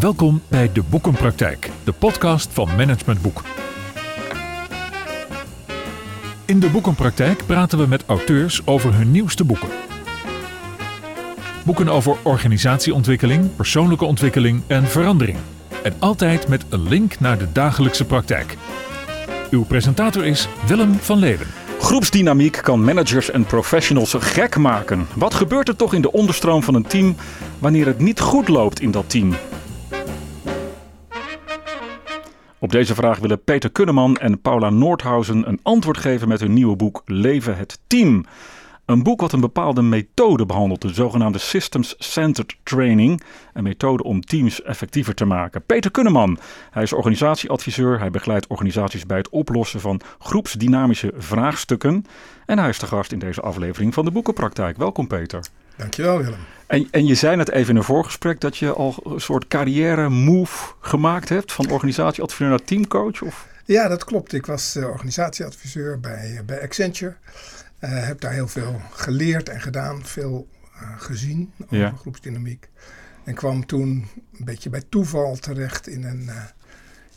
Welkom bij De Boekenpraktijk, de podcast van Management Boek. In De Boekenpraktijk praten we met auteurs over hun nieuwste boeken. Boeken over organisatieontwikkeling, persoonlijke ontwikkeling en verandering. En altijd met een link naar de dagelijkse praktijk. Uw presentator is Willem van Leeuwen. Groepsdynamiek kan managers en professionals gek maken. Wat gebeurt er toch in de onderstroom van een team wanneer het niet goed loopt in dat team? Op deze vraag willen Peter Kunneman en Paula Noordhausen een antwoord geven met hun nieuwe boek Leven het Team. Een boek wat een bepaalde methode behandelt, de zogenaamde Systems Centered Training. Een methode om teams effectiever te maken. Peter Kunneman, hij is organisatieadviseur. Hij begeleidt organisaties bij het oplossen van groepsdynamische vraagstukken. En hij is de gast in deze aflevering van de Boekenpraktijk. Welkom Peter. Dankjewel Willem. En, en je zei net even in een voorgesprek dat je al een soort carrière move gemaakt hebt van organisatieadviseur naar teamcoach? Of? Ja, dat klopt. Ik was uh, organisatieadviseur bij, uh, bij Accenture. Uh, heb daar heel veel geleerd en gedaan, veel gezien over ja. groepsdynamiek. En kwam toen een beetje bij toeval terecht in een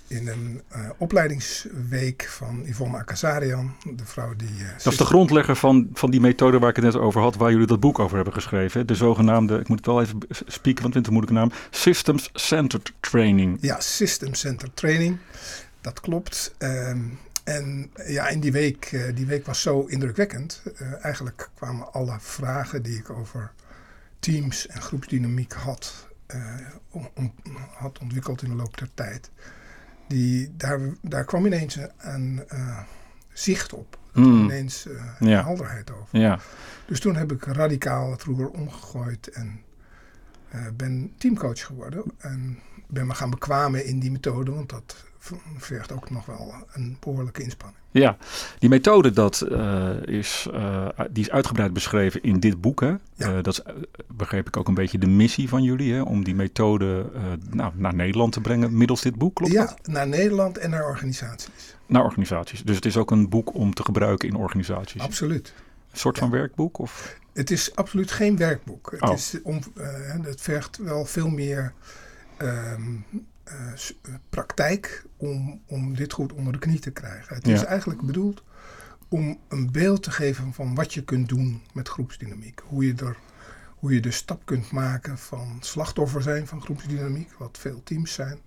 in een opleidingsweek van Yvonne Akazarian, de vrouw die... Dat is de grondlegger van, van die methode waar ik het net over had, waar jullie dat boek over hebben geschreven. De zogenaamde, ik moet het wel even spieken, want het is een moeilijke naam, Systems Centered Training. Ja, Systems Centered Training, dat klopt. Um, en ja, in die week, uh, die week was zo indrukwekkend. eigenlijk kwamen alle vragen die ik over teams en groepsdynamiek had, om, om, had ontwikkeld in de loop der tijd die, daar, daar kwam ineens een uh, zicht op. Mm. Ineens ja. helderheid over. Ja. Dus toen heb ik radicaal het roer omgegooid en ben teamcoach geworden. En ben me gaan bekwamen in die methode, want dat vergt ook nog wel een behoorlijke inspanning. Ja, die methode dat, uh, is, uh, die is uitgebreid beschreven in dit boek. Hè? Ja. Uh, dat is, begreep ik ook een beetje de missie van jullie, hè? om die methode nou, naar Nederland te brengen middels dit boek, klopt ja, dat? naar Nederland en naar organisaties. Naar organisaties. Dus het is ook een boek om te gebruiken in organisaties? Absoluut. Een soort van werkboek? Of? Het is absoluut geen werkboek. Het, oh. is om, het vergt wel veel meer... Um, uh, praktijk om, om dit goed onder de knie te krijgen. Het ja. is eigenlijk bedoeld om een beeld te geven van wat je kunt doen met groepsdynamiek. Hoe je, er, hoe je de stap kunt maken van slachtoffer zijn van groepsdynamiek, wat veel teams zijn,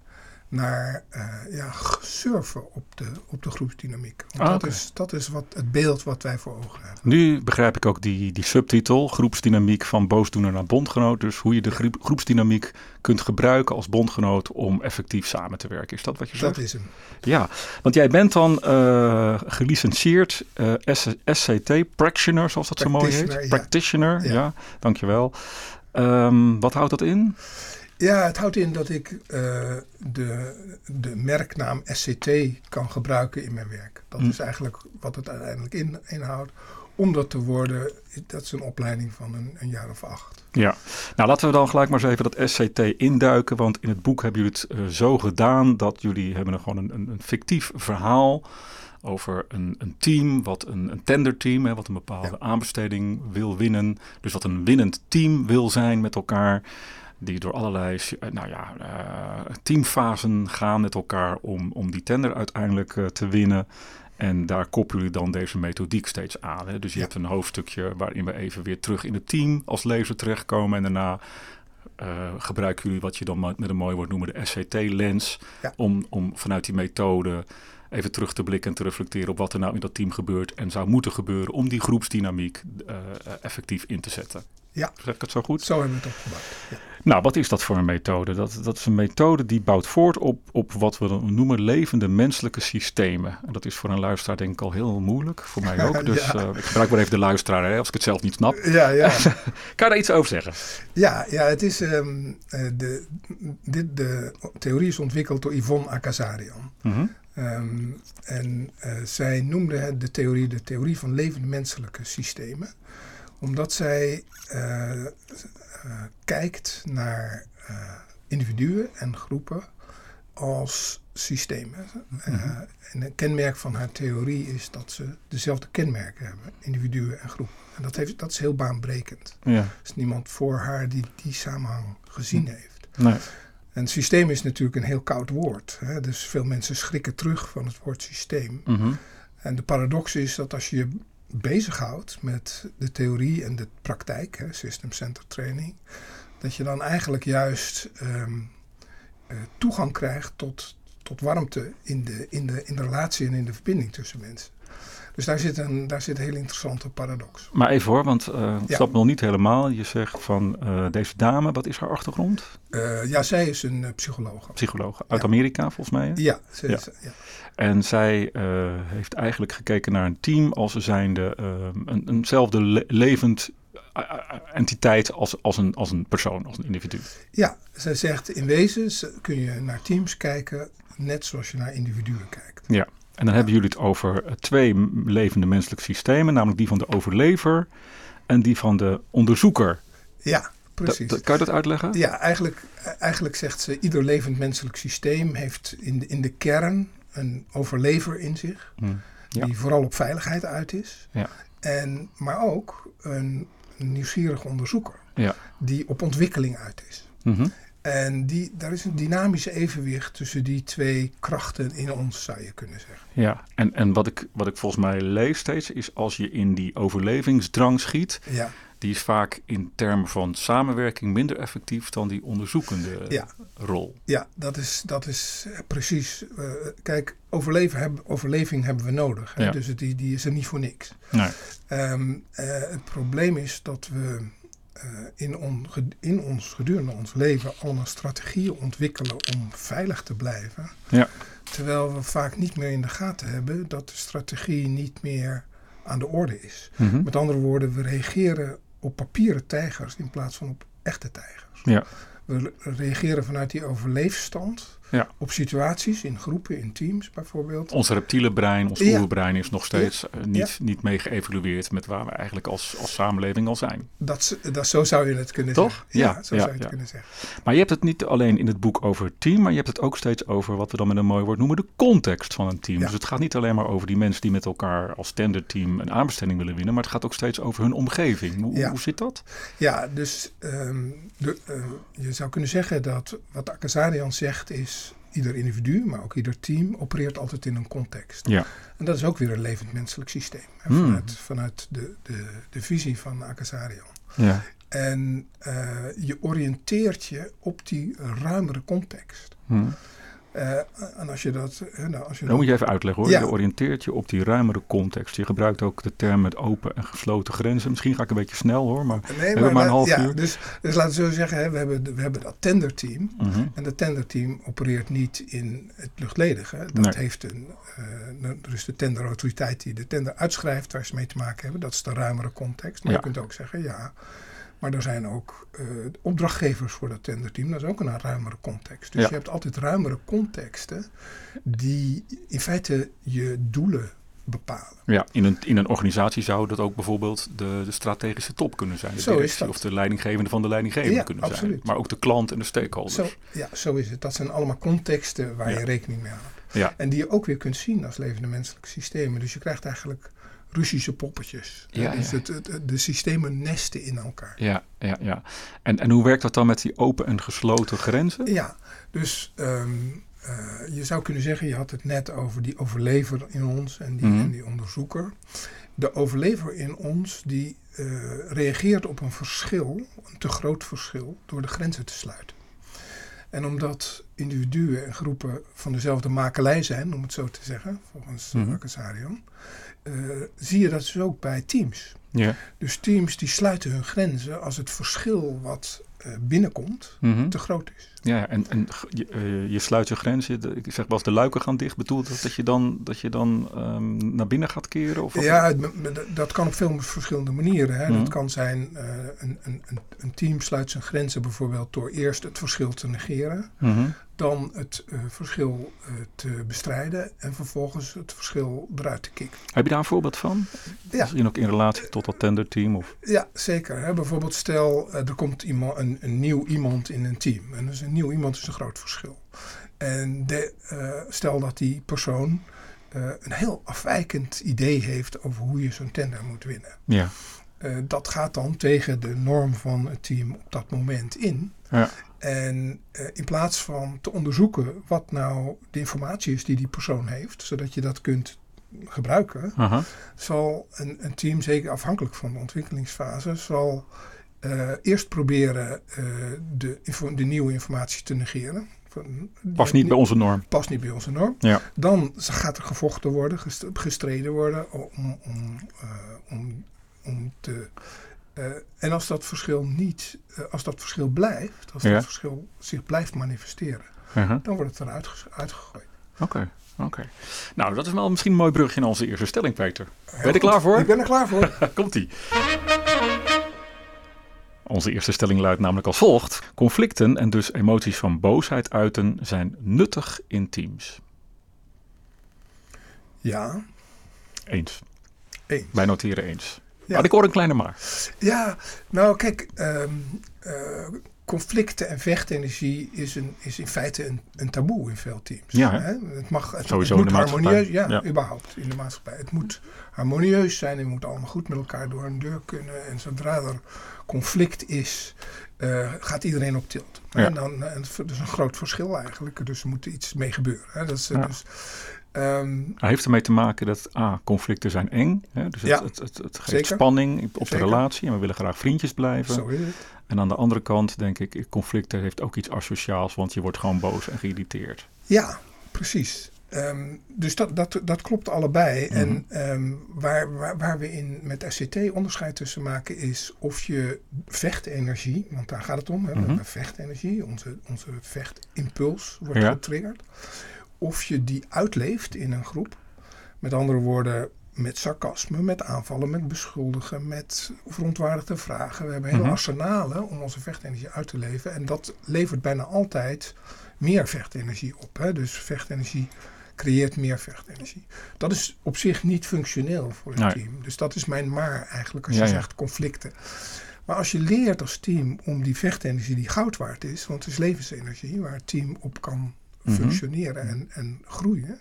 naar uh, ja, surfen op de, op de groepsdynamiek. Want Ah, dat is, dat is wat, het beeld wat wij voor ogen hebben. Nu begrijp ik ook die, die subtitel, groepsdynamiek van boosdoener naar bondgenoot. Dus hoe je de groep, groepsdynamiek kunt gebruiken als bondgenoot om effectief samen te werken. Is dat wat je zegt? Dat is hem. Ja, want jij bent dan uh, gelicentieerd uh, SCT, practitioner zoals dat zo mooi heet. Practitioner, ja. Practitioner, ja, Ja. dankjewel. Um, wat houdt dat in? Ja, het houdt in dat ik uh, de, de merknaam SCT kan gebruiken in mijn werk. Dat Mm. is eigenlijk wat het uiteindelijk in, inhoudt. Om dat te worden, dat is een opleiding van een, een jaar of acht. Ja, nou laten we dan gelijk maar eens even dat SCT induiken. Want in het boek hebben jullie het uh, zo gedaan dat jullie hebben er gewoon een, een, een fictief verhaal over een, een team, wat een, een tenderteam, hè, wat een bepaalde Ja. aanbesteding wil winnen. Dus wat een winnend team wil zijn met elkaar. Die door allerlei eh, nou ja, uh, teamfasen gaan met elkaar om, om die tender uiteindelijk uh, te winnen. En daar koppelen jullie dan deze methodiek steeds aan. Hè? Dus je Ja. hebt een hoofdstukje waarin we even weer terug in het team als lezer terechtkomen. En daarna uh, gebruiken jullie wat je dan met een mooi woord noemen de SCT-lens. Ja. Om, om vanuit die methode even terug te blikken en te reflecteren op wat er nou in dat team gebeurt. En zou moeten gebeuren om die groepsdynamiek uh, effectief in te zetten. Ja. Zeg ik het zo goed? Zo hebben we het opgebouwd. Ja. Nou, wat is dat voor een methode? Dat, dat is een methode die bouwt voort op, op wat we noemen levende menselijke systemen. En dat is voor een luisteraar denk ik al heel moeilijk. Voor mij ook. Dus Ja. uh, ik gebruik maar even de luisteraar hè, als ik het zelf niet snap. Ja, ja. kan je daar iets over zeggen? Ja, ja het is, um, uh, de, dit, de theorie is ontwikkeld door Yvonne Akazarian. Mm -hmm. Um, en uh, zij noemde het de theorie de theorie van levende menselijke systemen. Omdat zij uh, uh, kijkt naar individuen en groepen als systemen. Mhm. En een kenmerk van haar theorie is dat ze dezelfde kenmerken hebben, individuen en groepen. En dat, heeft, dat is heel baanbrekend. Ja. Er is niemand voor haar die die samenhang gezien heeft. Nee. En systeem is natuurlijk een heel koud woord. Hè? Dus veel mensen schrikken terug van het woord systeem. Mhm. En de paradox is dat als je bezighoudt met de theorie en de praktijk, hè, system center training, dat je dan eigenlijk juist ehm, eh, toegang krijgt tot, tot warmte in de, in, de, in de relatie en in de verbinding tussen mensen. Dus daar zit een, daar zit een hele interessante paradox. Maar even hoor, want uh, ik Ja. snap nog niet helemaal. Je zegt van eh, deze dame, wat is haar achtergrond? Eh, ja, zij is een psycholoog. Psycholoog uit Ja. Amerika volgens mij. hè? Ja, ze Ja. is, ja. En zij heeft eigenlijk gekeken naar een team als zijnde eh, een, eenzelfde le- levend entiteit als, als, een, als een persoon, als een individu. ja, zij zegt in wezen kun je naar teams kijken net zoals je naar individuen kijkt. En dan hebben jullie het over eh, twee levende menselijke systemen, namelijk die van de overlever en die van de onderzoeker. Ja, precies. Kan je dat uitleggen? Ja, eigenlijk, eigenlijk zegt ze, ieder levend menselijk systeem heeft in de, in de kern een overlever in zich, Hm. Ja. die vooral op veiligheid uit is. Ja. En, maar ook een nieuwsgierige onderzoeker, Ja. die op ontwikkeling uit is. Mhm. En die, daar is een dynamisch evenwicht tussen die twee krachten in ons, zou je kunnen zeggen. Ja, en, en wat, ik, wat ik volgens mij lees steeds is als je in die overlevingsdrang schiet, Ja, die is vaak in termen van samenwerking minder effectief dan die onderzoekende Ja. rol. ja dat, is, dat is eh, precies. eh, kijk, overleven heb, overleving hebben we nodig. Hè? Ja. Dus het- die, die is er niet voor niks. Nee. Ehm, eh, het probleem is dat we in, on, ge- in ons gedurende ons leven allemaal strategieën ontwikkelen om veilig te blijven. Ja. Terwijl we vaak niet meer in de gaten hebben dat de strategie niet meer aan de orde is. Mhm. Met andere woorden, we reageren op papieren tijgers in plaats van op echte tijgers. Ja. We re- reageren vanuit die overleefstand Ja. op situaties in groepen, in teams bijvoorbeeld. Ons reptiele brein, ons Ja. oerbrein is nog steeds eh, niet, niet mee geëvalueerd met waar we eigenlijk als, als samenleving al zijn. Dat, dat, zo zou je het kunnen Toch? zeggen. Ja, Ja, zo zou je het kunnen zeggen. Maar je hebt het niet alleen in het boek over het team, maar je hebt het ook steeds over wat we dan met een mooi woord noemen de context van een team. Dus het gaat niet alleen maar over die mensen die met elkaar als standard team een aanbesteding willen winnen, maar het gaat ook steeds over hun omgeving. Hoe zit dat? Ja, dus ehm, de, eh, je zou kunnen zeggen dat wat Akazarian zegt is... ieder individu, maar ook ieder team opereert altijd in een context. Ja. En dat is ook weer een levend menselijk systeem. hè, Hmm. Vanuit, vanuit de, de, de visie van Akazarian. Ja. En eh, je oriënteert je op die ruimere context. Hm. Eh, en als je dat... eh, nou, als je Dat dat moet je even uitleggen hoor. Ja. Je oriënteert je op die ruimere context. Je gebruikt ook de term met open en gesloten grenzen. Misschien ga ik een beetje snel hoor, maar... Nee, hebben maar een half ja, uur. Dus, dus laten we zo zeggen, hè, we, hebben, we hebben dat tenderteam. Mhm. En dat tenderteam opereert niet in het luchtledige. Dat Nee. heeft een, is de tenderautoriteit die de tender uitschrijft waar ze mee te maken hebben. Dat is de ruimere context. Maar Ja. je kunt ook zeggen, ja, maar er zijn ook eh, opdrachtgevers voor dat tenderteam. Dat is ook een ruimere context. Dus Ja. je hebt altijd ruimere contexten die in feite je doelen bepalen. Ja, in een, in een organisatie zou dat ook bijvoorbeeld de, de strategische top kunnen zijn. De Zo is directie dat. of de leidinggevende van de leidinggevende Ja, kunnen zijn. absoluut. Maar ook de klant en de stakeholders. Zo, ja, zo is het. Dat zijn allemaal contexten waar Ja. je rekening mee houdt. Ja. En die je ook weer kunt zien als levende menselijke systemen. Dus je krijgt eigenlijk Russische poppetjes. Ja, dus ja. Het, het- de systemen nesten in elkaar. Ja, ja, ja. En, en hoe werkt dat dan met die open en gesloten grenzen? Ja, dus ehm, eh, je zou kunnen zeggen, je had het net over die overlever in ons en die, Mhm. en die onderzoeker. De overlever in ons die eh, reageert op een verschil, een te groot verschil, door de grenzen te sluiten. En omdat individuen en groepen van dezelfde makelij zijn, om het zo te zeggen, volgens mm eh, zie je dat dus ook bij teams. Ja. Dus teams die sluiten hun grenzen als het verschil wat eh, binnenkomt Mhm. te groot is. Ja, en, en je, eh, je sluit je grenzen. Ik zeg wel eens de luiken gaan dicht. Bedoelt dat dat je dan, dat je dan ehm, naar binnen gaat keren? Of? Ja, dat kan op veel verschillende manieren. Hè. Mhm. Dat kan zijn, eh, een, een, een, team sluit zijn grenzen bijvoorbeeld door eerst het verschil te negeren, Mhm. dan het eh, verschil te bestrijden en vervolgens het verschil eruit te kicken. Heb je daar een voorbeeld van? Ja. Misschien ook in relatie tot dat tenderteam? Of? Ja, zeker. Hè. Bijvoorbeeld stel, er komt iemand, een, een nieuw iemand in een team. En dus een nieuw iemand is een groot verschil. En de, stel dat die persoon een heel afwijkend idee heeft over hoe je zo'n tender moet winnen. Ja. Uh, dat gaat dan tegen de norm van het team op dat moment in. Ja. En in plaats van te onderzoeken wat nou de informatie is die die persoon heeft, zodat je dat kunt gebruiken, zal een, een, team, zeker afhankelijk van de ontwikkelingsfase, zal uh, eerst proberen de, de, nieuwe informatie te negeren. Past niet bij onze norm. Past niet bij onze norm. Ja. Dan gaat er gevochten worden, gestreden worden om, om, om om te. En als dat verschil niet, als dat verschil blijft, als ja. dat verschil zich blijft manifesteren, uh -huh. dan wordt het eruit uitgegooid. Oké, okay, oké. Okay. Nou, dat is wel misschien een mooi brugje in onze eerste stelling, Peter. Ben je er klaar voor? Ik ben er klaar voor. Komt-ie. Onze eerste stelling luidt namelijk als volgt. Conflicten en dus emoties van boosheid uiten zijn nuttig in teams. Ja. Eens. Eens. Wij noteren eens. Ja. Maar ik hoor een kleine maar. Ja, nou kijk, um, uh, conflicten en vechtenergie is, een, is in feite een, een taboe in veel teams. Ja, hè? Het, mag, het, Sowieso het moet harmonieus, ja, ja, überhaupt in de maatschappij. Het moet harmonieus zijn, en moet allemaal goed met elkaar door een deur kunnen. En zodra er conflict is, uh, gaat iedereen op tilt. Ja. En dan, en dat is een groot verschil eigenlijk, dus er moet iets mee gebeuren. Hè? Dat is, Ja. dus, um, Hij heeft ermee te maken dat A, conflicten zijn eng. Hè? Dus het, Ja, het, het, het geeft zeker. spanning op de Zeker. relatie en we willen graag vriendjes blijven. zo is het. En aan de andere kant denk ik, conflicten heeft ook iets asociaals, want je wordt gewoon boos en geïrriteerd. Ja, precies. Ehm, dus dat, dat, dat klopt allebei. Mhm. En ehm, waar, waar, waar we in met SCT onderscheid tussen maken is of je vechtenergie, want daar gaat het om, hè, hebben vechtenergie, onze, onze vechtimpuls wordt Ja. getriggerd. Of je die uitleeft in een groep. Met andere woorden, met sarcasme, met aanvallen, met beschuldigen, met verontwaardigde vragen. We hebben hele Mhm. arsenalen om onze vechtenergie uit te leven. En dat levert bijna altijd meer vechtenergie op. Hè? Dus vechtenergie creëert meer vechtenergie. Dat is op zich niet functioneel voor Nee. team. Dus dat is mijn maar eigenlijk als je ja. zegt conflicten. Maar als je leert als team om die vechtenergie die goud waard is, want het is levensenergie waar het team op kan Mhm. functioneren en, en groeien.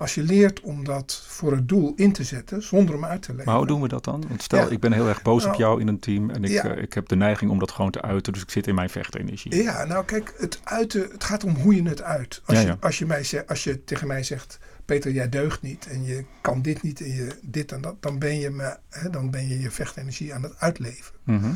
Als je leert om dat voor het doel in te zetten zonder hem uit te leggen. Maar hoe doen we dat dan? Want stel, Ja. ik ben heel erg boos op Nou, jou in een team en ik, ja. eh, ik heb de neiging om dat gewoon te uiten, dus ik zit in mijn vechtenergie. Ja, nou kijk, het, uiten, het gaat om hoe je het uit. Als, Ja, je, als, je, mij zegt, als je tegen mij zegt, Peter, jij deugt niet en je kan dit niet en je dit en dat, dan ben je, me, hè, dan ben je je vechtenergie aan het uitleven. Mhm.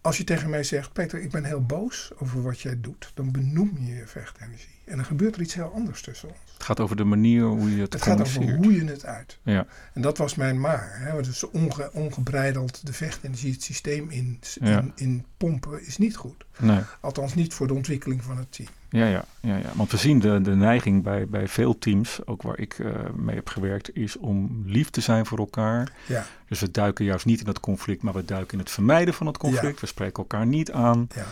Als je tegen mij zegt, Peter, ik ben heel boos over wat jij doet, dan benoem je je vechtenergie. En dan gebeurt er iets heel anders tussen ons. Het gaat over de manier hoe je het, Het gaat over hoe je het uit. Ja, En dat was mijn maar. Hè? Dus onge, ongebreideld de vechtenergie, het systeem in, Ja. in, in pompen is niet goed. nee. Althans niet voor de ontwikkeling van het team. Ja, ja, ja, ja. Want we zien de, de neiging bij, bij veel teams, ook waar ik eh, mee heb gewerkt, is om lief te zijn voor elkaar. Ja, Dus we duiken juist niet in het conflict, maar we duiken in het vermijden van het conflict. We spreken elkaar niet aan. ja.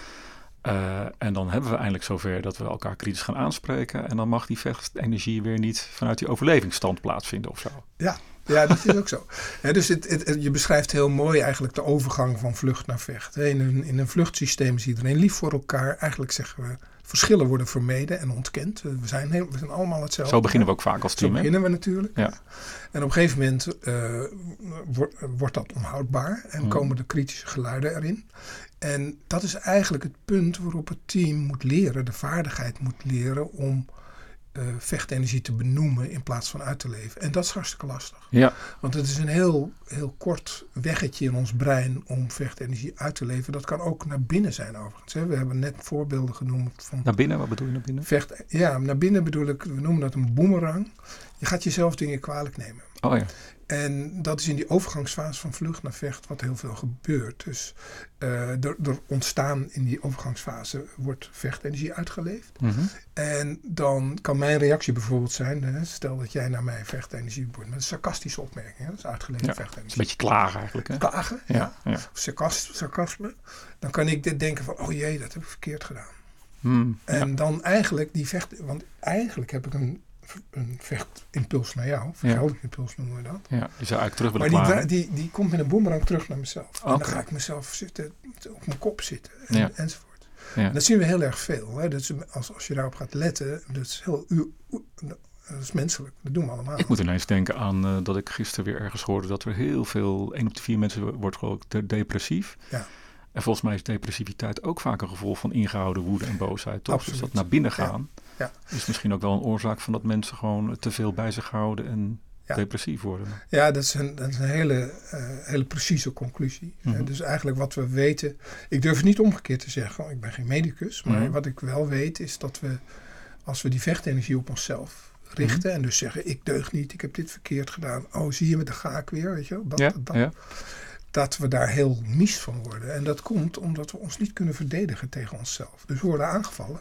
Eh, en dan hebben we eindelijk zover dat we elkaar kritisch gaan aanspreken. En dan mag die vechtenergie weer niet vanuit die overlevingsstand plaatsvinden of zo. Ja, ja, dat is ook zo. Dus het, je beschrijft heel mooi eigenlijk de overgang van vlucht naar vecht. In een, in een vluchtsysteem is iedereen lief voor elkaar. Eigenlijk zeggen we, verschillen worden vermeden en ontkend. We zijn, heel, we zijn allemaal hetzelfde. Zo beginnen we ook vaak als Zo team. hè? beginnen we natuurlijk. Ja. En op een gegeven moment eh, wordt, wordt dat onhoudbaar en Mhm. komen de kritische geluiden erin. En dat is eigenlijk het punt waarop het team moet leren, de vaardigheid moet leren om eh, vechtenergie te benoemen in plaats van uit te leven. En dat is hartstikke lastig. Ja, Want het is een heel, heel kort weggetje in ons brein om vechtenergie uit te leven. Dat kan ook naar binnen zijn overigens. Hè. We hebben net voorbeelden genoemd van naar binnen, wat bedoel je naar binnen? vecht. Ja, naar binnen bedoel ik, we noemen dat een boemerang. Je gaat jezelf dingen kwalijk nemen. Oh ja, En dat is in die overgangsfase van vlucht naar vecht wat heel veel gebeurt. Dus eh, er, er ontstaan in die overgangsfase wordt vechtenergie uitgeleefd. Mhm. En dan kan mijn reactie bijvoorbeeld zijn, hè, stel dat jij naar mij vechtenergie wordt met een sarcastische opmerking. Hè, dat is uitgeleefd Ja, vechtenergie. een beetje klagen eigenlijk. Hè? Klagen, ja. Ja, sarcasme. Dan kan ik dit denken van, oh jee, dat heb ik verkeerd gedaan. Hmm, ja. En dan eigenlijk die vecht, want eigenlijk heb ik een een vechtimpuls naar jou. Vergeldingimpuls noemen we dat. Ja, die zou eigenlijk terug willen Maar die, die, die komt met een boemerang terug naar mezelf. En dan ga ik mezelf zitten, op mijn kop zitten en, enzovoort. Ja. En dat zien we heel erg veel. Hè. Dat is, als, als je daarop gaat letten, dat is heel dat is menselijk. Dat doen we allemaal. Ik moet ineens denken aan uh, dat ik gisteren weer ergens hoorde dat er heel veel, één op de vier mensen wordt gewoon depressief. Ja. En volgens mij is depressiviteit ook vaak een gevolg van ingehouden woede en boosheid. Toch? Dus dat naar binnen gaan ja. Is misschien ook wel een oorzaak van dat mensen gewoon te veel bij zich houden en depressief worden. Ja, dat is een, dat is een hele, uh, hele precieze conclusie. Mm dus eigenlijk wat we weten. Ik durf het niet omgekeerd te zeggen, ik ben geen medicus. Maar mhm. wat ik wel weet is dat we, als we die vechtenergie op onszelf richten. Mhm. En dus zeggen, ik deug niet, ik heb dit verkeerd gedaan. Oh, zie je met de gaak weer, weet je wel. Dat, ja, dat, ja. dat we daar heel mies van worden. En dat komt omdat we ons niet kunnen verdedigen tegen onszelf. Dus we worden aangevallen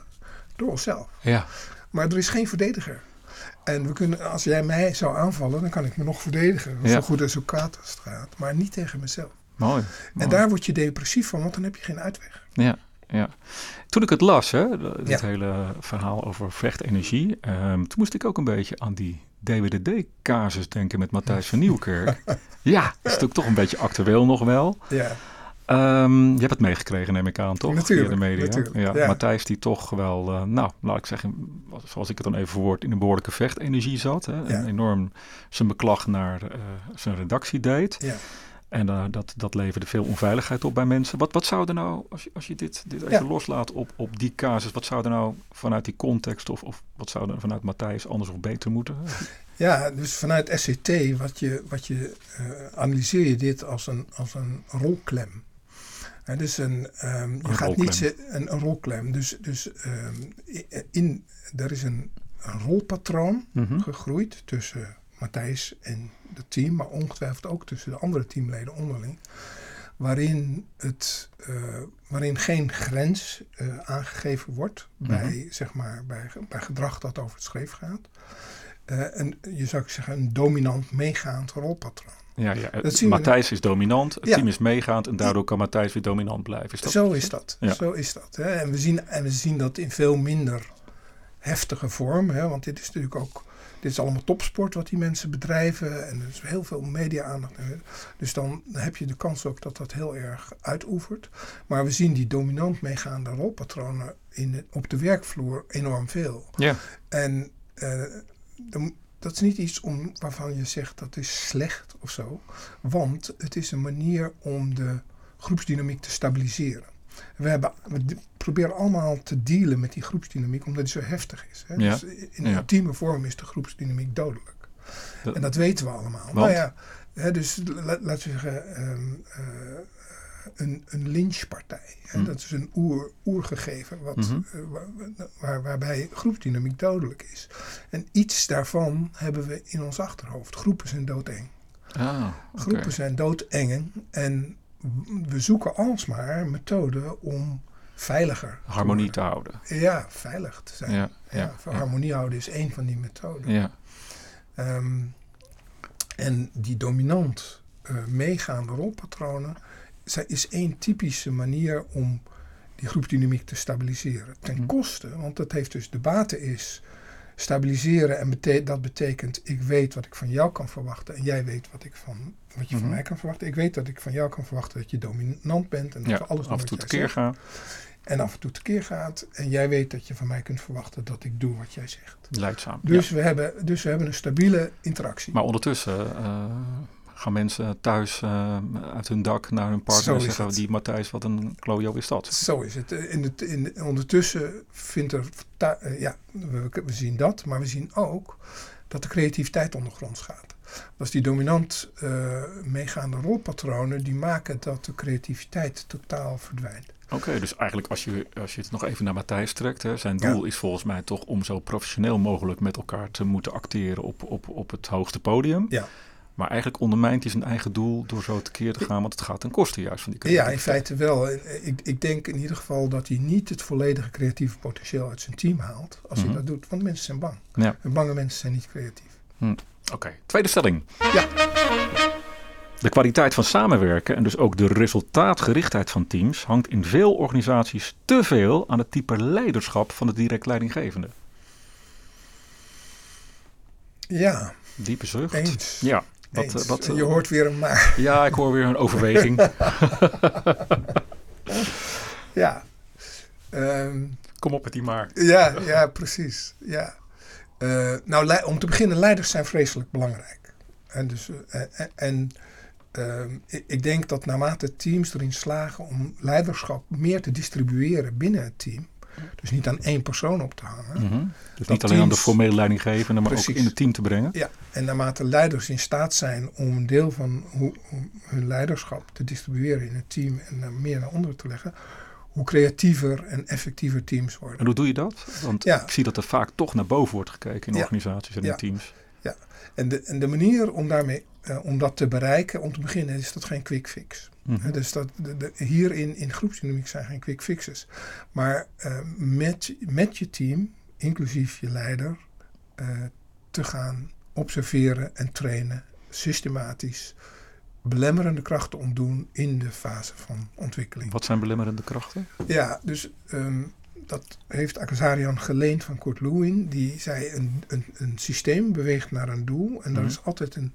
door onszelf. Ja. Maar er is geen verdediger. En we kunnen, als jij mij zou aanvallen, dan kan ik me nog verdedigen. Ja. Zo goed en zo kwaad als het gaat. Maar niet tegen mezelf. Mooi, En daar word je depressief van, want dan heb je geen uitweg. Ja, ja. Toen ik het las, hè, dit hele verhaal over vechtenergie, um, toen moest ik ook een beetje aan die DWDD-casus denken met Matthijs van Nieuwkerk. ja, dat is natuurlijk toch een beetje actueel nog wel. Ja. Um, je hebt het meegekregen, neem ik aan, toch? Natuurlijk. Via de media. Natuurlijk, ja, Matthijs, die toch wel, uh, nou, laat ik zeggen, zoals ik het dan even verwoord, in een behoorlijke vechtenergie zat. Hè, en enorm zijn beklag naar uh, zijn redactie deed. Ja. En uh, dat, dat leverde veel onveiligheid op bij mensen. Wat, wat zou er nou, als je, als je dit, dit even loslaat op, op die casus, wat zou er nou vanuit die context of, of wat zou er vanuit Matthijs anders of beter moeten? Ja, dus vanuit SCT, wat je, wat je analyseer je dit als een, als een rolklem. Dus een, um, je gaat niet een, een rolklem. Dus, dus um, in, er is een, een rolpatroon mm -hmm. gegroeid tussen Matthijs en het team, maar ongetwijfeld ook tussen de andere teamleden onderling. Waarin, het, uh, waarin geen grens uh, aangegeven wordt bij, mm -hmm. zeg maar, bij, bij gedrag dat over het schreef gaat. Uh, en je zou zeggen een dominant meegaand rolpatroon. Ja, ja. Matthijs is dominant, het ja. team is meegaand en daardoor kan Matthijs weer dominant blijven. Is dat zo, is dat. Ja. zo is dat. Hè? En, we zien, en we zien dat in veel minder heftige vorm. Hè? Want dit is natuurlijk ook dit is allemaal topsport wat die mensen bedrijven. En er is heel veel media-aandacht. Dus dan heb je de kans ook dat dat heel erg uitoefert. Maar we zien die dominant meegaande rolpatronen in op de werkvloer enorm veel. Ja. En uh, de, dat is niet iets om, waarvan je zegt dat is slecht of zo. Want het is een manier om de groepsdynamiek te stabiliseren. We, hebben, we proberen allemaal te dealen met die groepsdynamiek omdat die zo heftig is. Hè? Ja. Dus in ja. ultieme vorm is de groepsdynamiek dodelijk. Dat, en dat weten we allemaal. Want? Maar ja, hè, dus laten we zeggen, um, uh, een, een lynchpartij. Hm. Dat is een oer, oergegeven wat, mm -hmm. uh, waar, waar, waarbij groepsdynamiek dodelijk is. En iets daarvan hebben we in ons achterhoofd. Groepen zijn doodeng. Ah, okay. Groepen zijn doodeng en we zoeken alsmaar methoden om veiliger harmonie te, te, houden. Ja, veilig te zijn. Ja, ja, ja harmonie houden is één van die methoden. Ja. Um, en die dominant uh, meegaande rolpatronen is één typische manier om die groepdynamiek te stabiliseren. Ten mhm. koste, want dat heeft dus de bate is stabiliseren en bete dat betekent ik weet wat ik van jou kan verwachten en jij weet wat ik van wat je van mhm. mij kan verwachten. Ik weet dat ik van jou kan verwachten dat je dominant bent en dat ja, we alles af en toe tekeer gaan. En af en toe tekeer gaat. En jij weet dat je van mij kunt verwachten dat ik doe wat jij zegt. Leidzaam. Dus, we, hebben, dus we hebben een stabiele interactie. Maar ondertussen uh, gaan mensen thuis uh, uit hun dak naar hun partner en zeggen... die Matthijs, wat een klojo is dat. Zo is het. In het in, ondertussen vindt er... Uh, ja, we, we zien dat. Maar we zien ook dat de creativiteit ondergronds gaat. Dat is die dominant uh, meegaande rolpatronen die maken dat de creativiteit totaal verdwijnt. Oké, dus eigenlijk als je, als je het nog even naar Matthijs trekt, hè, zijn doel ja. is volgens mij toch om zo professioneel mogelijk met elkaar te moeten acteren op, op, op het hoogste podium. Ja. Maar eigenlijk ondermijnt hij zijn eigen doel door zo tekeer te gaan, want het gaat ten koste juist van die creativiteit. Ja, in feite wel. Ik, ik denk in ieder geval dat hij niet het volledige creatieve potentieel uit zijn team haalt als mm -hmm. hij dat doet. Want mensen zijn bang. Ja. En bange mensen zijn niet creatief. Hm. Oké, okay. tweede stelling. Ja. De kwaliteit van samenwerken en dus ook de resultaatgerichtheid van teams hangt in veel organisaties te veel aan het type leiderschap van de direct leidinggevende. Ja. Diepe zucht. Eens. Ja. Wat, Eens. Wat, je hoort weer een maar. Ja, ik hoor weer een overweging. ja. Um, Kom op met die maar. Ja, ja precies. Ja. Uh, nou, om te beginnen, leiders zijn vreselijk belangrijk. En, dus, uh, en uh, ik denk dat naarmate teams erin slagen om leiderschap meer te distribueren binnen het team, dus niet aan één persoon op te hangen. Mm -hmm. Dus niet alleen teams, aan de formele leidinggevende, maar precies. ook in het team te brengen. Ja, en naarmate leiders in staat zijn om een deel van hoe, hun leiderschap te distribueren in het team en meer naar onderen te leggen, hoe creatiever en effectiever teams worden. En hoe doe je dat? Want ja. ik zie dat er vaak toch naar boven wordt gekeken in ja. organisaties en in ja. teams. Ja, en de, en de manier om, daarmee, uh, om dat te bereiken, om te beginnen, is dat geen quick fix. Mm -hmm. dus dat, de, de, hier in, groepsdynamiek zijn geen quick fixes. Maar uh, met, met je team, inclusief je leider, uh, te gaan observeren en trainen, systematisch belemmerende krachten ontdoen in de fase van ontwikkeling. Wat zijn belemmerende krachten? Ja, dus um, dat heeft Akazarian geleend van Kurt Lewin. Die zei een, een, een systeem beweegt naar een doel. En mm -hmm. is altijd een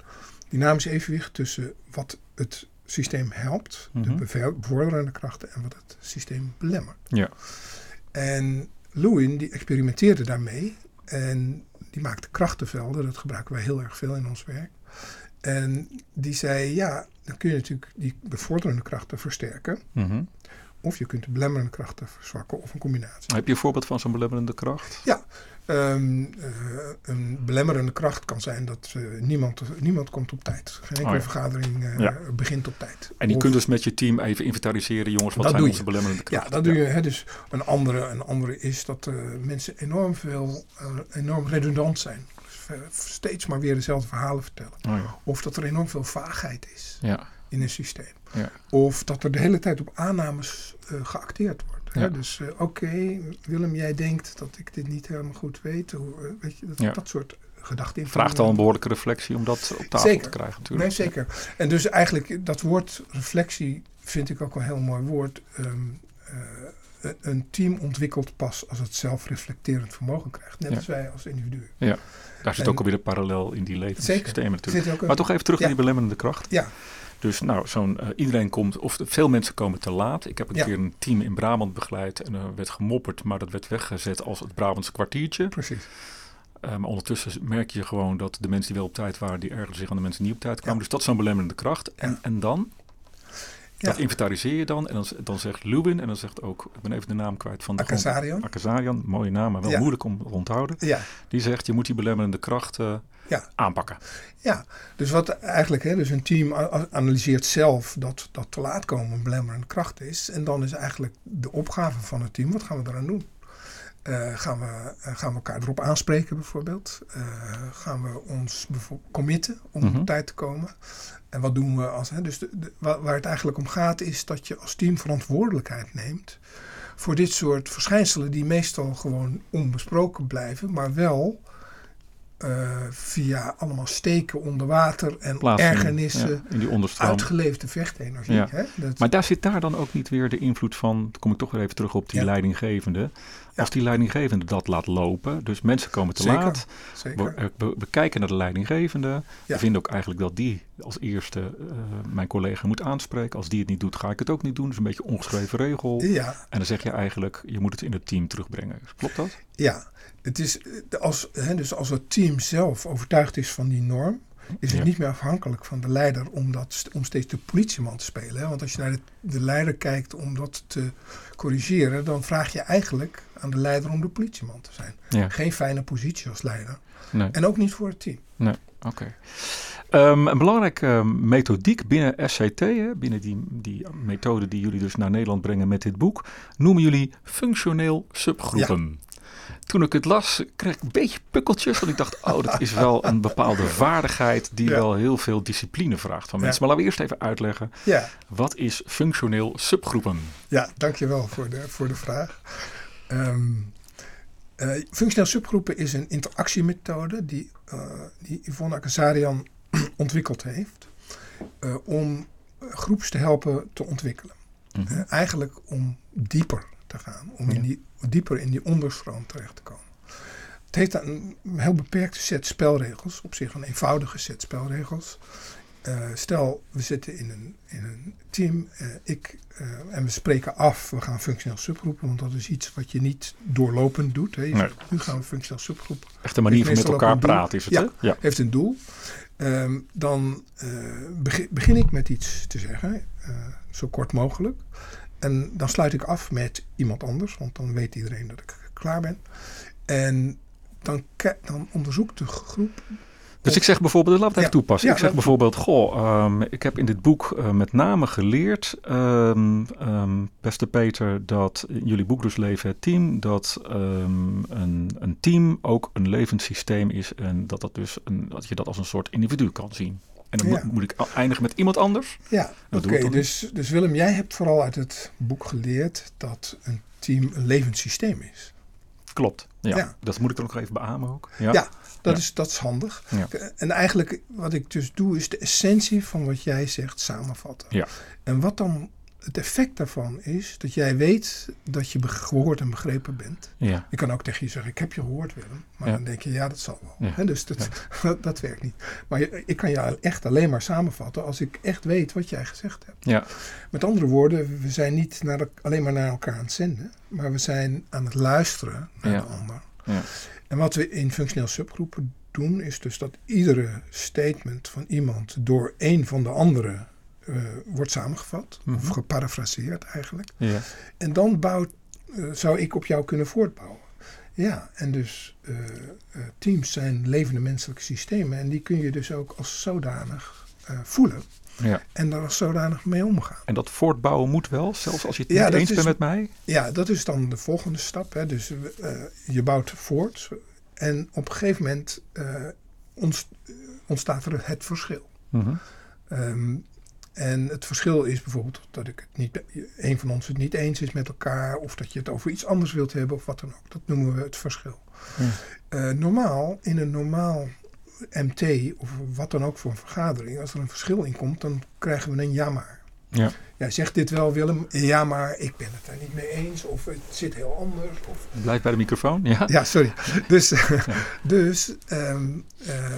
dynamisch evenwicht tussen wat het systeem helpt, mm -hmm. de bevorderende krachten, en wat het systeem belemmert. Ja. En Lewin die experimenteerde daarmee. En die maakte krachtenvelden. Dat gebruiken wij heel erg veel in ons werk. En die zei, ja, dan kun je natuurlijk die bevorderende krachten versterken. Mm -hmm. Of je kunt de belemmerende krachten verzwakken of een combinatie. Heb je een voorbeeld van zo'n belemmerende kracht? Ja, um, uh, een belemmerende kracht kan zijn dat uh, niemand, niemand komt op tijd. Geen enkele oh ja. vergadering uh, ja. begint op tijd. En je of, kunt dus met je team even inventariseren, jongens, wat zijn onze belemmerende krachten? Ja, dat doe je. Hè, dus een andere, een andere is dat mensen enorm veel, enorm redundant zijn steeds maar weer dezelfde verhalen vertellen. Oh. Of dat er enorm veel vaagheid is ja. In een systeem. Ja. Of dat er de hele tijd op aannames uh, geacteerd wordt. Hè? Dus uh, oké, okay, Willem, jij denkt dat ik dit niet helemaal goed weet. Hoe, uh, weet je, dat, dat soort gedachten. Vraagt al een behoorlijke reflectie om dat op tafel zeker. te krijgen natuurlijk. Nee, zeker. En dus eigenlijk dat woord reflectie vind ik ook wel een heel mooi woord. Um, een team ontwikkelt pas als het zelfreflecterend vermogen krijgt. Net als wij als individuen. Ja. Daar zit en, ook alweer een parallel in die levenssystemen natuurlijk. Maar toch even terug naar die belemmerende kracht. Ja. Dus nou, zo'n uh, iedereen komt, of veel mensen komen te laat. Ik heb een ja. keer een team in Brabant begeleid en er uh, werd gemopperd, maar dat werd weggezet als het Brabantse kwartiertje. Precies. Uh, maar ondertussen merk je gewoon dat de mensen die wel op tijd waren, die ergeren zich aan de mensen die niet op tijd kwamen. Dus dat is zo'n belemmerende kracht. En, en dan? Dat inventariseer je dan en dan, dan zegt Lubin en dan zegt ook, ik ben even de naam kwijt van de Akazarian. Akazarian, mooie naam, maar wel moeilijk om te onthouden. Die zegt, je moet die belemmerende krachten ja. aanpakken. Ja, dus wat eigenlijk, hè, dus een team analyseert zelf dat, dat te laat komen een belemmerende kracht is. En dan is eigenlijk de opgave van het team, wat gaan we eraan doen? Uh, gaan, we, uh, gaan we elkaar erop aanspreken bijvoorbeeld? Uh, gaan we ons committen om mm -hmm. op tijd te komen? En wat doen we als. Hè? Dus de, de, waar het eigenlijk om gaat, is dat je als team verantwoordelijkheid neemt. voor dit soort verschijnselen, die meestal gewoon onbesproken blijven, maar wel. Uh, via allemaal steken onder water en ergernissen, ja, in die uitgeleefde vechtenergie. Ja. Hè? Dat, maar daar zit daar dan ook niet weer de invloed van, dan kom ik toch weer even terug op die ja. leidinggevende. Als die leidinggevende dat laat lopen, dus mensen komen te zeker, laat, zeker. We, we, we, kijken naar de leidinggevende, we vinden ook eigenlijk dat die als eerste uh, mijn collega moet aanspreken. Als die het niet doet, ga ik het ook niet doen. Dat is een beetje een ongeschreven regel. Ja. En dan zeg je eigenlijk, je moet het in het team terugbrengen. Klopt dat? Ja, het is als, hè, dus als het team zelf overtuigd is van die norm, is het Ja. niet meer afhankelijk van de leider om, dat, om steeds de politieman te spelen. Hè? Want als je naar de, de leider kijkt om dat te corrigeren, dan vraag je eigenlijk aan de leider om de politieman te zijn. Ja. Geen fijne positie als leider. Nee. En ook niet voor het team. Nee, oké. Um, een belangrijke uh, methodiek binnen SCT, hè, binnen die, die methode die jullie dus naar Nederland brengen met dit boek, noemen jullie functioneel subgroepen. Toen ik het las, kreeg ik een beetje pukkeltjes. Want ik dacht, oh, dat is wel een bepaalde vaardigheid die Ja. wel heel veel discipline vraagt van Ja. mensen. Maar laten we eerst even uitleggen, Ja, wat is functioneel subgroepen? ja dankjewel voor de, voor de vraag. Ehm eh, functioneel subgroepen is een interactiemethode die, eh, die Yvonne Akazarian ontwikkeld heeft. eh, om groeps te helpen te ontwikkelen. Mhm. Eigenlijk om dieper te gaan, om in die, dieper in die onderstroom terecht te komen. het heeft een heel beperkte set spelregels. Op zich een eenvoudige set spelregels. Uh, stel, we zitten in een, in een team uh, ik, uh, en we spreken af, we gaan functioneel subgroepen, want dat is iets wat je niet doorlopend doet. Hè. Nee. Nu gaan we functioneel subgroep. Echt een manier van met elkaar praten is het, ja, hè? Ja, heeft een doel. Um, dan begin, begin, ik met iets te zeggen, zo kort mogelijk. En dan sluit ik af met iemand anders, want dan weet iedereen dat ik klaar ben. En dan, dan onderzoekt de groep dus ik zeg bijvoorbeeld, laat het even toepassen. ik zeg bijvoorbeeld, goh, um, ik heb in dit boek uh, met name geleerd, um, um, beste Peter, dat jullie boek dus Leven het Team, dat een, een, team ook een levenssysteem is en dat, dat, dus een, dat je dat als een soort individu kan zien. En dan moet, moet, ik eindigen met iemand anders. Ja, oké. Okay, dus, dus Willem, jij hebt vooral uit het boek geleerd dat een team een levenssysteem is. Klopt, ja. ja. Dat moet ik er nog even beamen ook. Ja, ja dat, Is, dat is handig. Ja. En eigenlijk wat ik dus doe, is de essentie van wat jij zegt samenvatten. Ja. En wat dan het effect daarvan is dat jij weet dat je gehoord en begrepen bent. Ja. Ik kan ook tegen je zeggen, ik heb je gehoord Willem. Maar dan denk je, ja dat zal wel. Ja. dus dat, dat, dat, werkt niet. Maar je, ik kan je echt alleen maar samenvatten als ik echt weet wat jij gezegd hebt. Ja. Met andere woorden, we zijn niet naar de, alleen maar naar elkaar aan het zenden. Maar we zijn aan het luisteren naar de ander. Ja. En wat we in functioneel subgroepen doen, is dus dat iedere statement van iemand door een van de anderen uh, wordt samengevat, of mhm. geparafraseerd eigenlijk. Ja. En dan bouwt, uh, zou ik op jou kunnen voortbouwen. Ja, en dus uh, teams zijn levende menselijke systemen en die kun je dus ook als zodanig voelen. Ja. En daar als zodanig mee omgaan. En dat voortbouwen moet wel, zelfs als je het niet eens bent met mij? Ja, dat is dan de volgende stap. Hè. Dus je bouwt voort en op een gegeven moment ontstaat er het verschil. Mm um, en het verschil is bijvoorbeeld dat ik het niet, een van ons het niet eens is met elkaar, of dat je het over iets anders wilt hebben, of wat dan ook. Dat noemen we het verschil. Uh, normaal, in een normaal MT, of wat dan ook voor een vergadering, als er een verschil in komt, dan krijgen we een ja maar. Ja. Ja, zegt dit wel Willem? Ja, maar ik ben het er niet mee eens. Of het zit heel anders. Of... Blijf bij de microfoon, ja. Ja, sorry. Dus, ja. dus um, uh,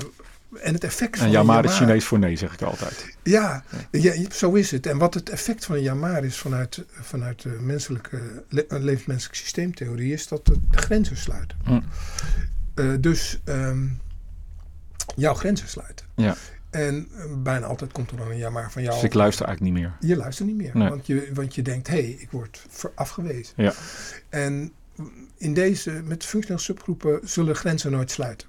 en het effect van en is Chinees voor nee, zeg ik altijd. Ja, ja. zo is het. En wat het effect van een Yamaar is vanuit, vanuit de menselijke, le levensmenselijke systeemtheorie, is dat de, de grenzen sluiten. Hm. Uh, dus um, jouw grenzen sluiten. Ja. En uh, bijna altijd komt er dan een Yamaar van jou. Dus ik luister eigenlijk niet meer. Je luistert niet meer. Nee. Want, je, want je denkt, hé, hey, ik word afgewezen. Ja. En in deze, met functioneel subgroepen, zullen grenzen nooit sluiten.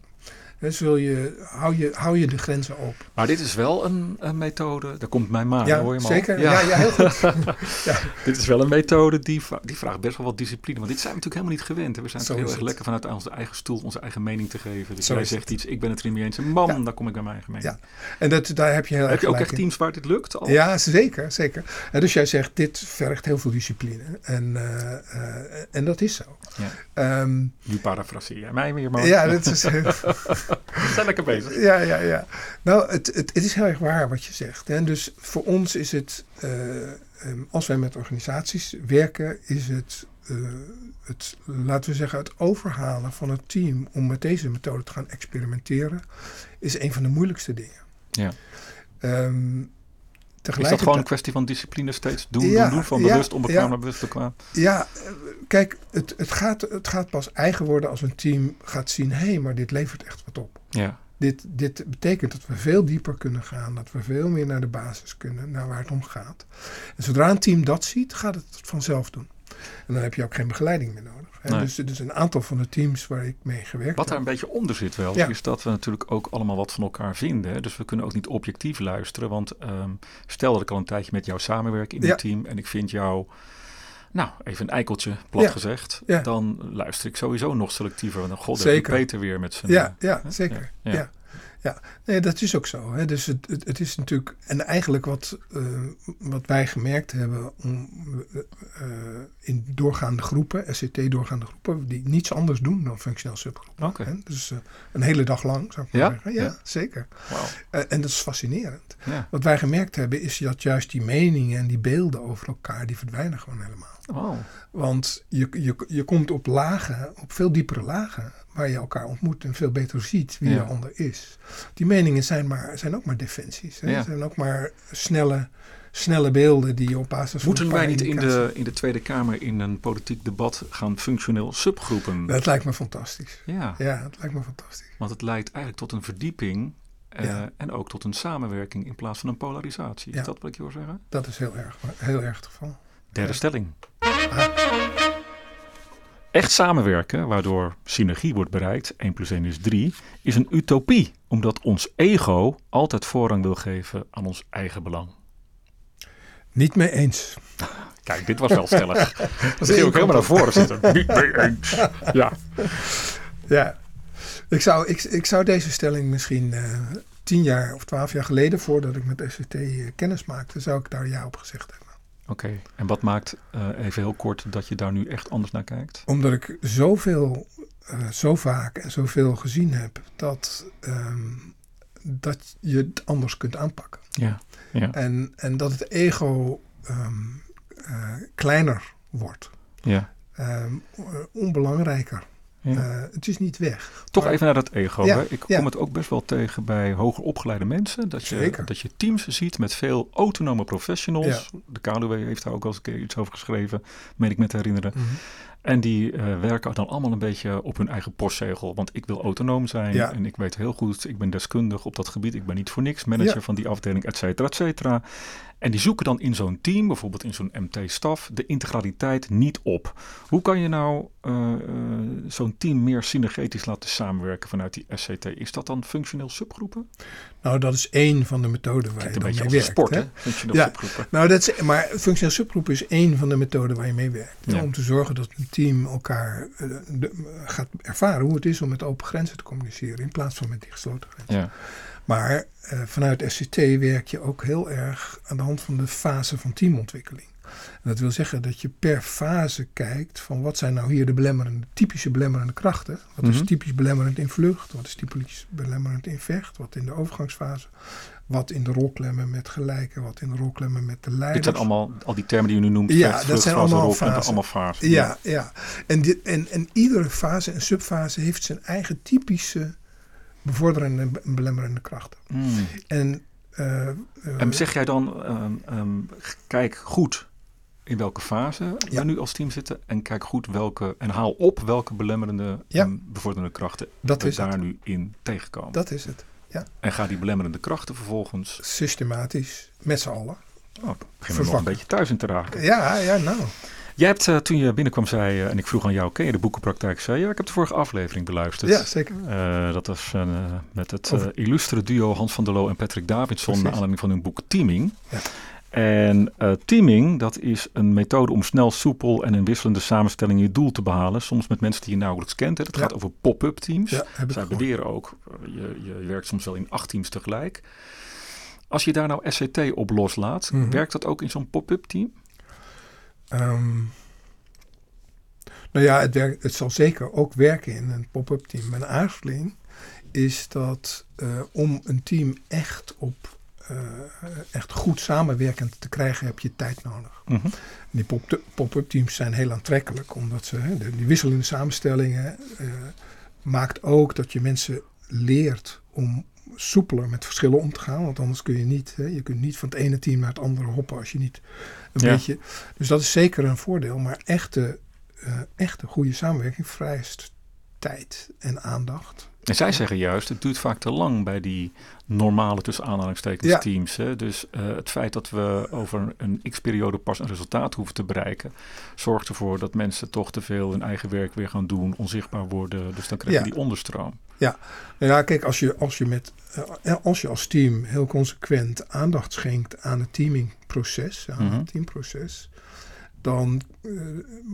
Dus wil je, hou, je, hou je de grenzen open. Maar dit is wel een, een methode, daar komt mijn maar, ja, hoor je zeker. Ja. ja, heel goed. ja. Dit is wel een methode die, die vraagt best wel wat discipline. Want dit zijn we natuurlijk helemaal niet gewend. We zijn heel erg lekker vanuit onze eigen stoel onze eigen mening te geven. Dus Zo jij zegt iets, ik ben het er niet mee eens. En man, dan kom ik bij mijn eigen mening. Ja. En dat, daar heb je heel Heb je ook echt teams waar dit lukt? Al? Ja, zeker. zeker. En dus jij zegt, dit vergt heel veel discipline. En, uh, uh, en dat is zo. Ja. Um, nu parafraseer jij mij weer, man. Ja, dat is... We zijn lekker bezig. Ja, ja, ja. Nou, het, het, het is heel erg waar wat je zegt. Hè. Dus voor ons is het, uh, um, als wij met organisaties werken, is het, uh, het, laten we zeggen, het overhalen van het team om met deze methode te gaan experimenteren, is een van de moeilijkste dingen. Ja. Um, is dat gewoon een kwestie van discipline steeds doen, ja, doen, doen, van bewust onbekwaam ja, naar bewust bekwaam? Ja, kijk, het, het, gaat, het gaat pas eigen worden als een team gaat zien, hé, hey, maar dit levert echt wat op. Ja. Dit, dit betekent dat we veel dieper kunnen gaan, dat we veel meer naar de basis kunnen, naar waar het om gaat. En zodra een team dat ziet, gaat het vanzelf doen. En dan heb je ook geen begeleiding meer nodig. Nee. Dus, dus een aantal van de teams waar ik mee gewerkt heb. Wat daar een beetje onder zit wel, ja. is dat we natuurlijk ook allemaal wat van elkaar vinden. Dus we kunnen ook niet objectief luisteren. Want um, stel dat ik al een tijdje met jou samenwerk in ja. een team en ik vind jou, nou, even een eikeltje, plat ja. gezegd. Dan luister ik sowieso nog selectiever. Dan god, zeker. Peter weer met zijn... Ja, ja zeker. ja. Ja, nee, dat is ook zo. Hè. Dus het, het, het, is natuurlijk. En eigenlijk wat, uh, wat wij gemerkt hebben om, uh, in doorgaande groepen, SCT-doorgaande groepen, die niets anders doen dan functioneel subgroepen. Okay. Dus een hele dag lang, zou ik maar ja? zeggen. Ja, ja. zeker. Wow. en dat is fascinerend. Ja. Wat wij gemerkt hebben, is dat juist die meningen en die beelden over elkaar, die verdwijnen gewoon helemaal. Oh. Want je, je, je komt op lagen, op veel diepere lagen waar je elkaar ontmoet en veel beter ziet wie Ja. de ander is. Die meningen zijn, maar, zijn ook maar defensies. Hè? Ja. zijn ook maar snelle, snelle beelden die je op basis van Moeten wij niet in de, in de Tweede Kamer in een politiek debat gaan functioneel subgroepen? Dat lijkt me fantastisch. Ja, Ja, dat lijkt me fantastisch. want het leidt eigenlijk tot een verdieping eh, Ja. en ook tot een samenwerking in plaats van een polarisatie. Is Ja. dat wat ik je wil zeggen? Dat is heel erg, heel erg het geval. Derde Ja. stelling. Echt samenwerken, waardoor synergie wordt bereikt, 1 plus 1 is 3, is een utopie. Omdat ons ego altijd voorrang wil geven aan ons eigen belang. Niet mee eens. Kijk, dit was wel stellig. Dat is ging ook helemaal naar voren zitten. Niet mee eens. Ja. Ja, ik zou, ik, ik zou deze stelling misschien eh, tien jaar of twaalf jaar geleden, voordat ik met SCT eh, kennis maakte, zou ik daar ja op gezegd hebben. Oké, en wat maakt, eh, even heel kort, dat je daar nu echt anders naar kijkt? Omdat ik zoveel, eh, zo vaak en zoveel gezien heb dat, ehm, dat je het anders kunt aanpakken. Ja, ja, En, en dat het ego ehm, eh, kleiner wordt, ja. ehm, onbelangrijker. Ja. Eh, het is niet weg. Toch Maar- even naar dat ego. Ja, hè? Ik ja. kom het ook best wel tegen bij hoger opgeleide mensen. Dat je, Zeker. dat je teams ziet met veel autonome professionals. De KLW heeft daar ook al eens een keer iets over geschreven, meen ik me te herinneren. Mhm. En die eh, werken dan allemaal een beetje op hun eigen postzegel. Want ik wil autonoom zijn Ja. en ik weet heel goed, ik ben deskundig op dat gebied. Ik ben niet voor niks manager Ja. van die afdeling, et cetera, et cetera. En die zoeken dan in zo'n team, bijvoorbeeld in zo'n MT-staf, de integraliteit niet op. Hoe kan je nou eh, eh, zo'n team meer synergetisch laten samenwerken vanuit die SCT? Is dat dan functioneel subgroepen? Nou, dat is één van de methoden waar je mee werkt. sport, hè? Ja. subgroepen. Nou, dat is, maar functioneel subgroep is één van de methoden waar je mee werkt. Ja. Om te zorgen dat een team elkaar eh, de- gaat ervaren hoe het is om met open grenzen te communiceren. In plaats van met die gesloten grenzen. Ja, Maar eh, vanuit SCT werk je ook heel erg aan de hand van de fase van teamontwikkeling. En dat wil zeggen dat je per fase kijkt van wat zijn nou hier de belemmerende, typische belemmerende krachten. Wat is Mhm. typisch belemmerend in vlucht? Wat is typisch belemmerend in vecht? Wat in de overgangsfase? Wat in de rolklemmen met gelijken? Wat in de rolklemmen met de leiders? dit zijn allemaal, al die termen die je nu noemt, Ja, vecht, dat zijn fase, allemaal fasen. allemaal fasen. Ja, ja. En, dit, en, en iedere fase en subfase heeft zijn eigen typische bevorderende en be- belemmerende krachten. En, eh, eh, En zeg jij dan, ehm, ehm, kijk goed in welke fase Ja. we nu als team zitten en kijk goed welke, en haal op welke belemmerende, Ja. ehm, bevorderende krachten dat we daar het. nu in tegenkomen. Dat is het. En ga die belemmerende krachten vervolgens, Systematisch, met z'n allen. oh, beginnen we nog een beetje thuis in te raken. Ja, ja, nou. Jij hebt eh, toen je binnenkwam zei, je, en ik vroeg aan jou, ken je de boekenpraktijk? Zei je, ja, ik heb de vorige aflevering beluisterd. Ja, zeker. Eh, dat was eh, met het eh, illustere duo Hans van der Loo en Patrick Davidson... Naar aanleiding van hun boek Teaming. Ja. En eh, teaming, dat is een methode om snel, soepel en in wisselende samenstellingen je doel te behalen. Soms met mensen die je nauwelijks kent. Hè. Dat Ja. gaat over pop-up teams. Ja, Zij beweren ook, eh, je, je werkt soms wel in acht teams tegelijk. Als je daar nou SCT op loslaat, Mhm. werkt dat ook in zo'n pop-up team? Ehm, nou ja, het, werkt, het zal zeker ook werken in een pop-up team. Mijn aarzeling is dat eh, om een team echt op echt goed samenwerkend te krijgen, heb je tijd nodig. Mhm. Die pop- pop-up teams zijn heel aantrekkelijk, omdat ze hè, de, die wisselende samenstellingen eh, maakt ook dat je mensen leert om soepeler met verschillen om te gaan. Want anders kun je niet, hè, je kunt niet van het ene team naar het andere hoppen als je niet een Ja. beetje. Dus dat is zeker een voordeel. Maar echte, eh, echte goede samenwerking vereist tijd en aandacht. En zij zeggen juist, het duurt vaak te lang bij die normale tussen aanhalingstekens Ja. teams. Hè? Dus eh, het feit dat we over een x-periode pas een resultaat hoeven te bereiken, zorgt ervoor dat mensen toch te veel hun eigen werk weer gaan doen, onzichtbaar worden. Dus dan krijg je Ja. die onderstroom. Nou ja, kijk, als je als, je met, eh, als je als team heel consequent aandacht schenkt aan het teamingproces, aan Mhm. het teamproces, dan eh,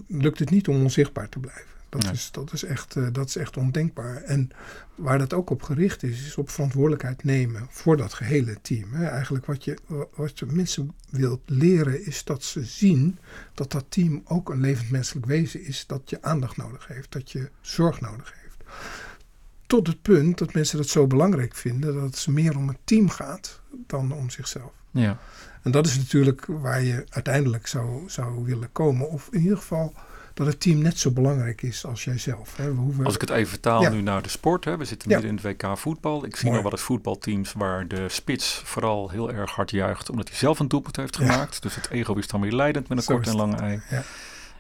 lukt het niet om onzichtbaar te blijven. Dat, is, dat, is echt, eh, dat is echt ondenkbaar. En waar dat ook op gericht is, is op verantwoordelijkheid nemen voor dat gehele team. Hè. Eigenlijk wat je, wat je mensen wilt leren, is dat ze zien dat dat team ook een levend menselijk wezen is, dat je aandacht nodig heeft, dat je zorg nodig heeft. Tot het punt dat mensen dat zo belangrijk vinden dat het meer om het team gaat dan om zichzelf. Ja. En dat is natuurlijk waar je uiteindelijk zou, zou willen komen. Of in ieder geval dat het team net zo belangrijk is als jijzelf. Hè. We Als ik het even vertaal Ja. nu naar de sport. Hè. We zitten midden in het WK voetbal. Ik zie Mooi. nog wel eens voetbalteams waar de spits vooral heel erg hard juicht. Omdat hij zelf een doelpunt heeft gemaakt. Dus het ego is dan weer leidend met een is en het. lange ei. Ja.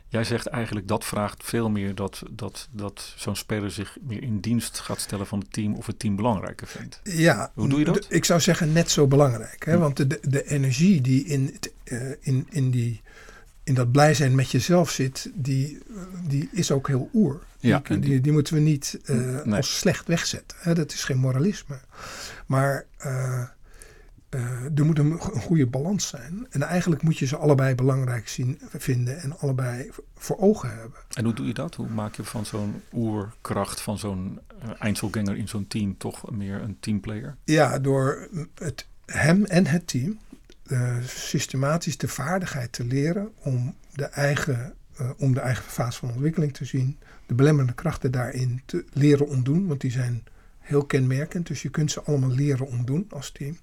Jij zegt eigenlijk dat vraagt veel meer dat, dat, dat zo'n speler zich meer in dienst gaat stellen van het team of het team belangrijker vindt. Ja, Hoe doe je dat? Ik zou zeggen net zo belangrijk. Hè? Hm. Want de, de, energie die in, eh, in, in, die, in dat blij zijn met jezelf zit, die, die is ook heel oer. Ja, die, en die, die moeten we niet eh, Nee. als slecht wegzetten. Hè? Dat is geen moralisme. Maar eh, eh, er moet een, een goede balans zijn. En eigenlijk moet je ze allebei belangrijk zien, vinden en allebei voor ogen hebben. En hoe doe je dat? Hoe maak je van zo'n oerkracht, van zo'n Einzelganger in zo'n team toch meer een teamplayer? Ja, door het, hem en het team uh, systematisch de vaardigheid te leren om de, eigen, uh, om de eigen fase van ontwikkeling te zien. De belemmerende krachten daarin te leren ontdoen, want die zijn heel kenmerkend. Dus je kunt ze allemaal leren ontdoen als team.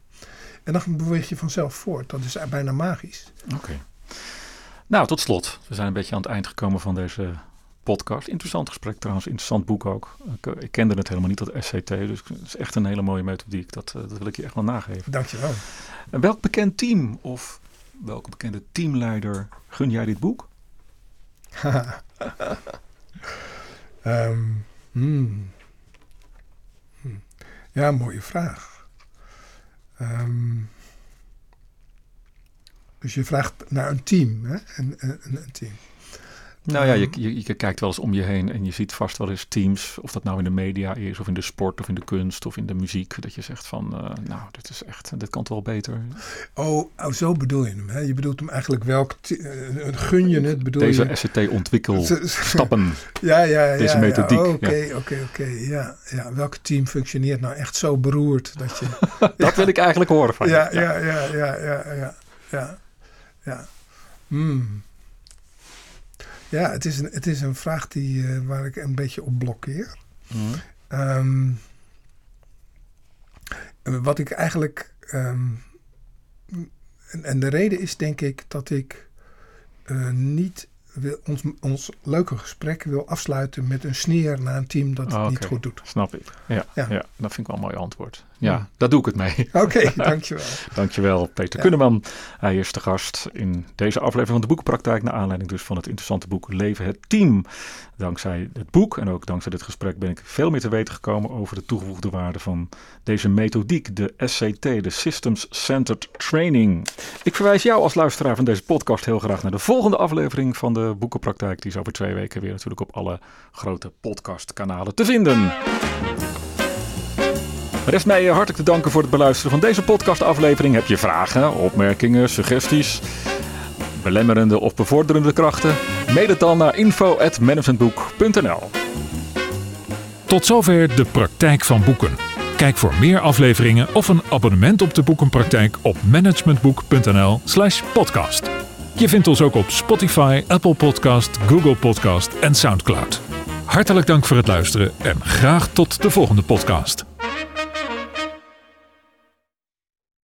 En dan beweeg je vanzelf voort. Dat is bijna magisch. Oké. Nou, tot slot. We zijn een beetje aan het eind gekomen van deze podcast. Interessant gesprek trouwens, interessant boek ook. Ik, ik kende het helemaal niet, dat SCT. Dus het is echt een hele mooie methodiek. Dat, dat wil ik je echt wel nageven. Dankjewel. En welk bekend team of welke bekende teamleider gun jij dit boek? um, hmm. Hmm. Ja, mooie vraag. Um, dus je vraagt naar een team, hè? Een, een, een team. Nou ja, je, je, je, kijkt wel eens om je heen en je ziet vast wel eens teams, of dat nou in de media is, of in de sport, of in de kunst, of in de muziek, dat je zegt van, uh, nou, dit is echt, dit kan toch wel beter. Oh, oh zo bedoel je hem. Hè? Je bedoelt hem eigenlijk welk, uh, gun je het? Bedoel Deze je... SCT ontwikkel stappen. ja, ja, ja. Deze methodiek. Oké, oké, oké. Ja, ja. Welk team functioneert nou echt zo beroerd dat je... dat ja. wil ik eigenlijk horen van ja, je. Ja, ja, ja, ja, ja, ja. ja. Hmm. Ja, het is een, het is een vraag die, uh, waar ik een beetje op blokkeer. Mm. Um, wat ik eigenlijk. Um, en, en, de reden is denk ik dat ik uh, niet wil, ons, ons leuke gesprek wil afsluiten met een sneer naar een team dat het oh, niet goed doet. Snap ik. Ja, ja. Dat vind ik wel een mooi antwoord. Ja, ja. daar doe ik het mee. Oké, okay, dankjewel. dankjewel, Peter ja. Kunneman. Hij is de gast in deze aflevering van de Boekenpraktijk. Naar aanleiding dus van het interessante boek Leven het Team. Dankzij het boek en ook dankzij dit gesprek ben ik veel meer te weten gekomen over de toegevoegde waarde van deze methodiek, de SCT, de Systems Centered Training. Ik verwijs jou als luisteraar van deze podcast heel graag naar de volgende aflevering van de Boekenpraktijk. Die is over twee weken weer natuurlijk op alle grote podcastkanalen te vinden. Rest mij hartelijk te danken voor het beluisteren van deze podcastaflevering. Heb je vragen, opmerkingen, suggesties, belemmerende of bevorderende krachten? Mail het dan naar info.managementboek.nl Tot zover de praktijk van boeken. Kijk voor meer afleveringen of een abonnement op de boekenpraktijk op managementboek.nl/slash podcast. Je vindt ons ook op Spotify, Apple Podcast, Google Podcast en Soundcloud. Hartelijk dank voor het luisteren en graag tot de volgende podcast.